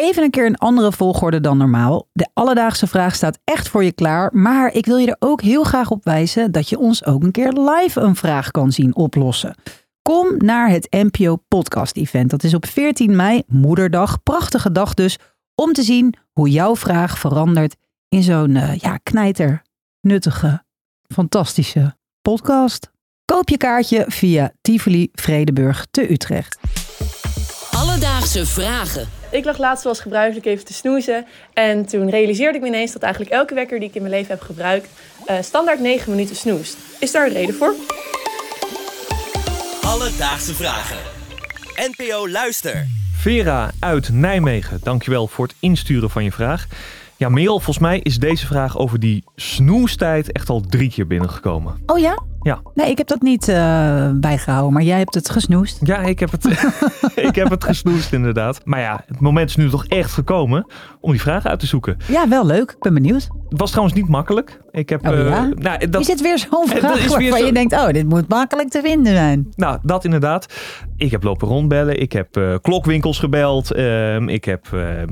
Even een keer een andere volgorde dan normaal. De alledaagse vraag staat echt voor je klaar. Maar ik wil je er ook heel graag op wijzen dat je ons ook een keer live een vraag kan zien oplossen. Kom naar het NPO Podcast Event. Dat is op 14 mei, Moederdag. Prachtige dag dus. Om te zien hoe jouw vraag verandert in zo'n uh, ja, knijter, nuttige, fantastische podcast. Koop je kaartje via Tivoli Vredeburg te Utrecht. Alledaagse vragen. Ik lag laatst zoals gebruikelijk even te snoezen. En toen realiseerde ik me ineens dat eigenlijk elke wekker die ik in mijn leven heb gebruikt... Uh, standaard 9 minuten snoest. Is daar een reden voor? Alledaagse vragen. NPO Luister. Vera uit Nijmegen, dankjewel voor het insturen van je vraag. Ja, Merel, volgens mij is deze vraag over die snoestijd echt al drie keer binnengekomen. Oh ja? Ja. Nee, ik heb dat niet uh, bijgehouden, maar jij hebt het gesnoest. Ja, ik heb het, ik heb het gesnoest inderdaad. Maar ja, het moment is nu toch echt gekomen om die vraag uit te zoeken. Ja, wel leuk. Ik ben benieuwd. Het was trouwens niet makkelijk. Ik heb, oh, ja? uh, nou, dat, is het weer zo'n vraag waarvan zo... je denkt, oh, dit moet makkelijk te vinden zijn? Nou, dat inderdaad. Ik heb lopen rondbellen. Ik heb uh, klokwinkels gebeld. Uh, ik heb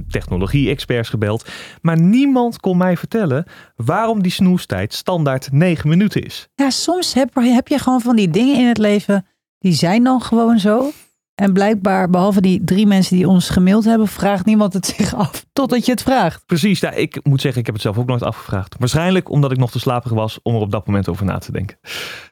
technologie-experts gebeld. Maar niemand kon mij vertellen waarom die snoestijd standaard 9 minuten is. Ja, soms heb, heb je gewoon van die dingen in het leven, die zijn dan gewoon zo. En blijkbaar, behalve die drie mensen die ons gemaild hebben, vraagt niemand het zich af totdat je het vraagt. Precies, ja, ik moet zeggen, ik heb het zelf ook nooit afgevraagd. Waarschijnlijk omdat ik nog te slaperig was om er op dat moment over na te denken.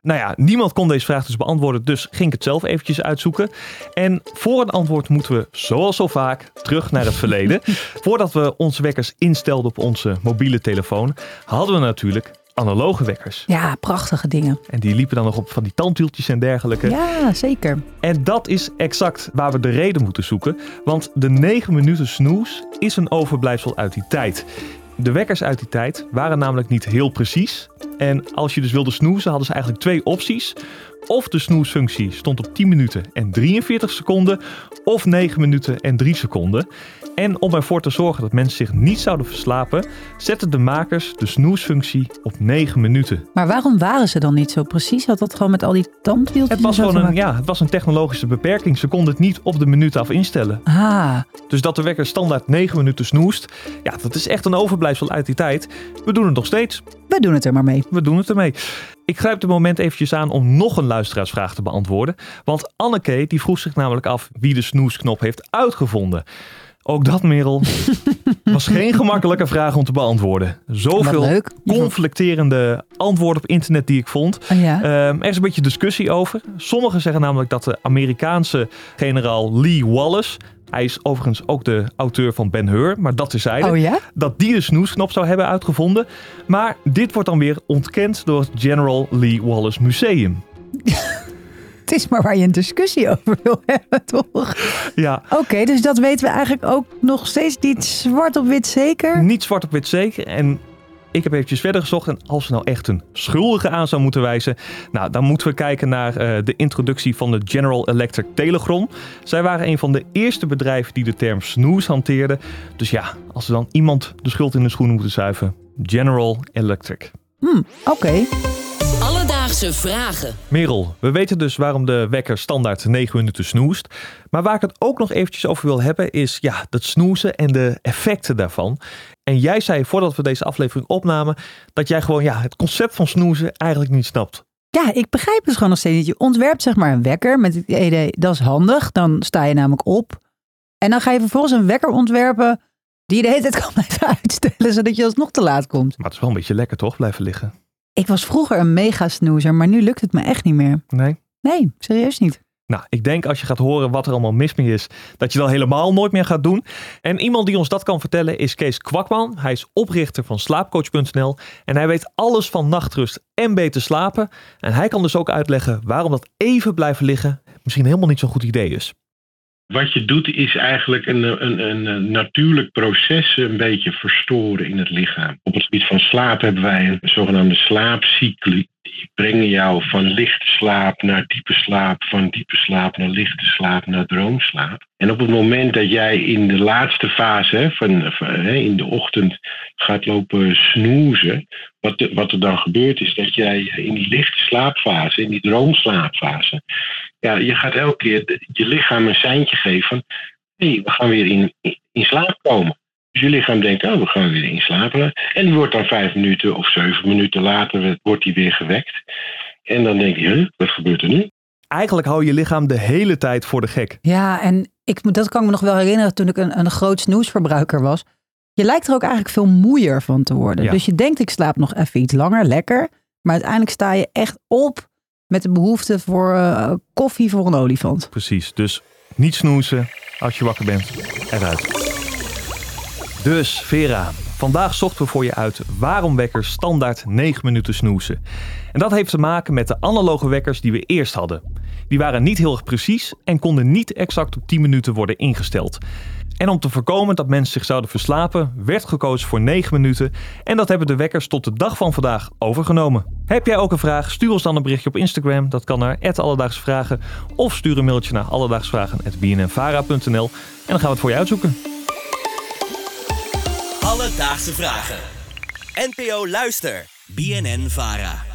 Nou ja, niemand kon deze vraag dus beantwoorden, dus ging ik het zelf eventjes uitzoeken. En voor een antwoord moeten we, zoals zo vaak, terug naar het verleden. Voordat we onze wekkers instelden op onze mobiele telefoon, hadden we natuurlijk analoge wekkers. Ja, prachtige dingen. En die liepen dan nog op van die tandwieltjes en dergelijke. Ja, zeker. En dat is exact waar we de reden moeten zoeken. Want de 9 minuten snoes is een overblijfsel uit die tijd. De wekkers uit die tijd waren namelijk niet heel precies. En als je dus wilde snoezen, hadden ze eigenlijk twee opties. Of de snoesfunctie stond op 10 minuten en 43 seconden, of 9 minuten en 3 seconden. En om ervoor te zorgen dat mensen zich niet zouden verslapen, zetten de makers de snoesfunctie op 9 minuten. Maar waarom waren ze dan niet zo precies? Had dat gewoon met al die tandwieltjes? Het was gewoon een, ja, het was een technologische beperking. Ze konden het niet op de minuut af instellen. Ah. Dus dat de wekker standaard 9 minuten snoest, ja, dat is echt een overblijfsel uit die tijd. We doen het nog steeds. We doen het er maar mee. We doen het ermee. Ik grijp het moment eventjes aan om nog een luisteraarsvraag te beantwoorden. Want Anneke die vroeg zich namelijk af wie de snoesknop heeft uitgevonden. Ook dat, Merel, was geen gemakkelijke vraag om te beantwoorden. Zoveel conflicterende antwoorden op internet die ik vond. Oh ja? um, er is een beetje discussie over. Sommigen zeggen namelijk dat de Amerikaanse generaal Lee Wallace hij is overigens ook de auteur van Ben Hur, maar dat is hij. Oh ja? Dat die de snoesknop zou hebben uitgevonden. Maar dit wordt dan weer ontkend door het General Lee Wallace Museum. Het is maar waar je een discussie over wil hebben, toch? Ja. Oké, dus dat weten we eigenlijk ook nog steeds niet zwart op wit zeker? Niet zwart op wit zeker. En ik heb eventjes verder gezocht en als we nou echt een schuldige aan zou moeten wijzen, nou, dan moeten we kijken naar uh, de introductie van de General Electric Telecron. Zij waren een van de eerste bedrijven die de term snoes hanteerden. Dus ja, als we dan iemand de schuld in de schoenen moeten zuiven, General Electric. Hmm, Oké. Alledaagse vragen. Merel, we weten dus waarom de wekker standaard 9 minuten snoest. Maar waar ik het ook nog eventjes over wil hebben is ja, dat snoezen en de effecten daarvan. En jij zei voordat we deze aflevering opnamen dat jij gewoon ja, het concept van snoezen eigenlijk niet snapt. Ja, ik begrijp het gewoon nog steeds niet. Je ontwerpt zeg maar een wekker met het idee, dat is handig. Dan sta je namelijk op. En dan ga je vervolgens een wekker ontwerpen die je de hele tijd kan blijven uitstellen, zodat je alsnog te laat komt. Maar het is wel een beetje lekker toch, blijven liggen. Ik was vroeger een mega snoezer, maar nu lukt het me echt niet meer. Nee? Nee, serieus niet. Nou, ik denk als je gaat horen wat er allemaal mis mee is, dat je dat helemaal nooit meer gaat doen. En iemand die ons dat kan vertellen is Kees Kwakman. Hij is oprichter van slaapcoach.nl en hij weet alles van nachtrust en beter slapen. En hij kan dus ook uitleggen waarom dat even blijven liggen misschien helemaal niet zo'n goed idee is. Wat je doet is eigenlijk een, een, een, natuurlijk proces een beetje verstoren in het lichaam. Op het gebied van slaap hebben wij een zogenaamde slaapcycli. Die brengen jou van lichte slaap naar diepe slaap, van diepe slaap naar lichte slaap naar droomslaap. En op het moment dat jij in de laatste fase van, in de ochtend gaat lopen snoezen, wat, wat er dan gebeurt is dat jij in die lichte slaapfase, in die droomslaapfase, ja, je gaat elke keer je lichaam een seintje geven van hey, we gaan weer in, in, slaap komen. Dus je lichaam denkt, oh, we gaan weer in slaap. En die wordt dan vijf minuten of zeven minuten later wordt die weer gewekt. En dan denk je, huh, wat gebeurt er nu? Eigenlijk hou je lichaam de hele tijd voor de gek. Ja, en ik, dat kan ik me nog wel herinneren toen ik een, een groot snoesverbruiker was. Je lijkt er ook eigenlijk veel moeier van te worden. Ja. Dus je denkt, ik slaap nog even iets langer, lekker. Maar uiteindelijk sta je echt op met de behoefte voor eh, koffie voor een olifant. Precies, dus niet snoezen als je wakker bent. Eruit. Dus Vera, vandaag zochten we voor je uit waarom wekkers standaard 9 minuten snoezen. En dat heeft te maken met de analoge wekkers die we eerst hadden. Die waren niet heel erg precies en konden niet exact op 10 minuten worden ingesteld. En om te voorkomen dat mensen zich zouden verslapen, werd gekozen voor 9 minuten. En dat hebben de wekkers tot de dag van vandaag overgenomen. Heb jij ook een vraag? Stuur ons dan een berichtje op Instagram. Dat kan naar Alledaagse Vragen. Of stuur een mailtje naar alledaagsvragen.bnnvara.nl. En dan gaan we het voor je uitzoeken. Alledaagse vragen. NPO Luister. BNN Vara.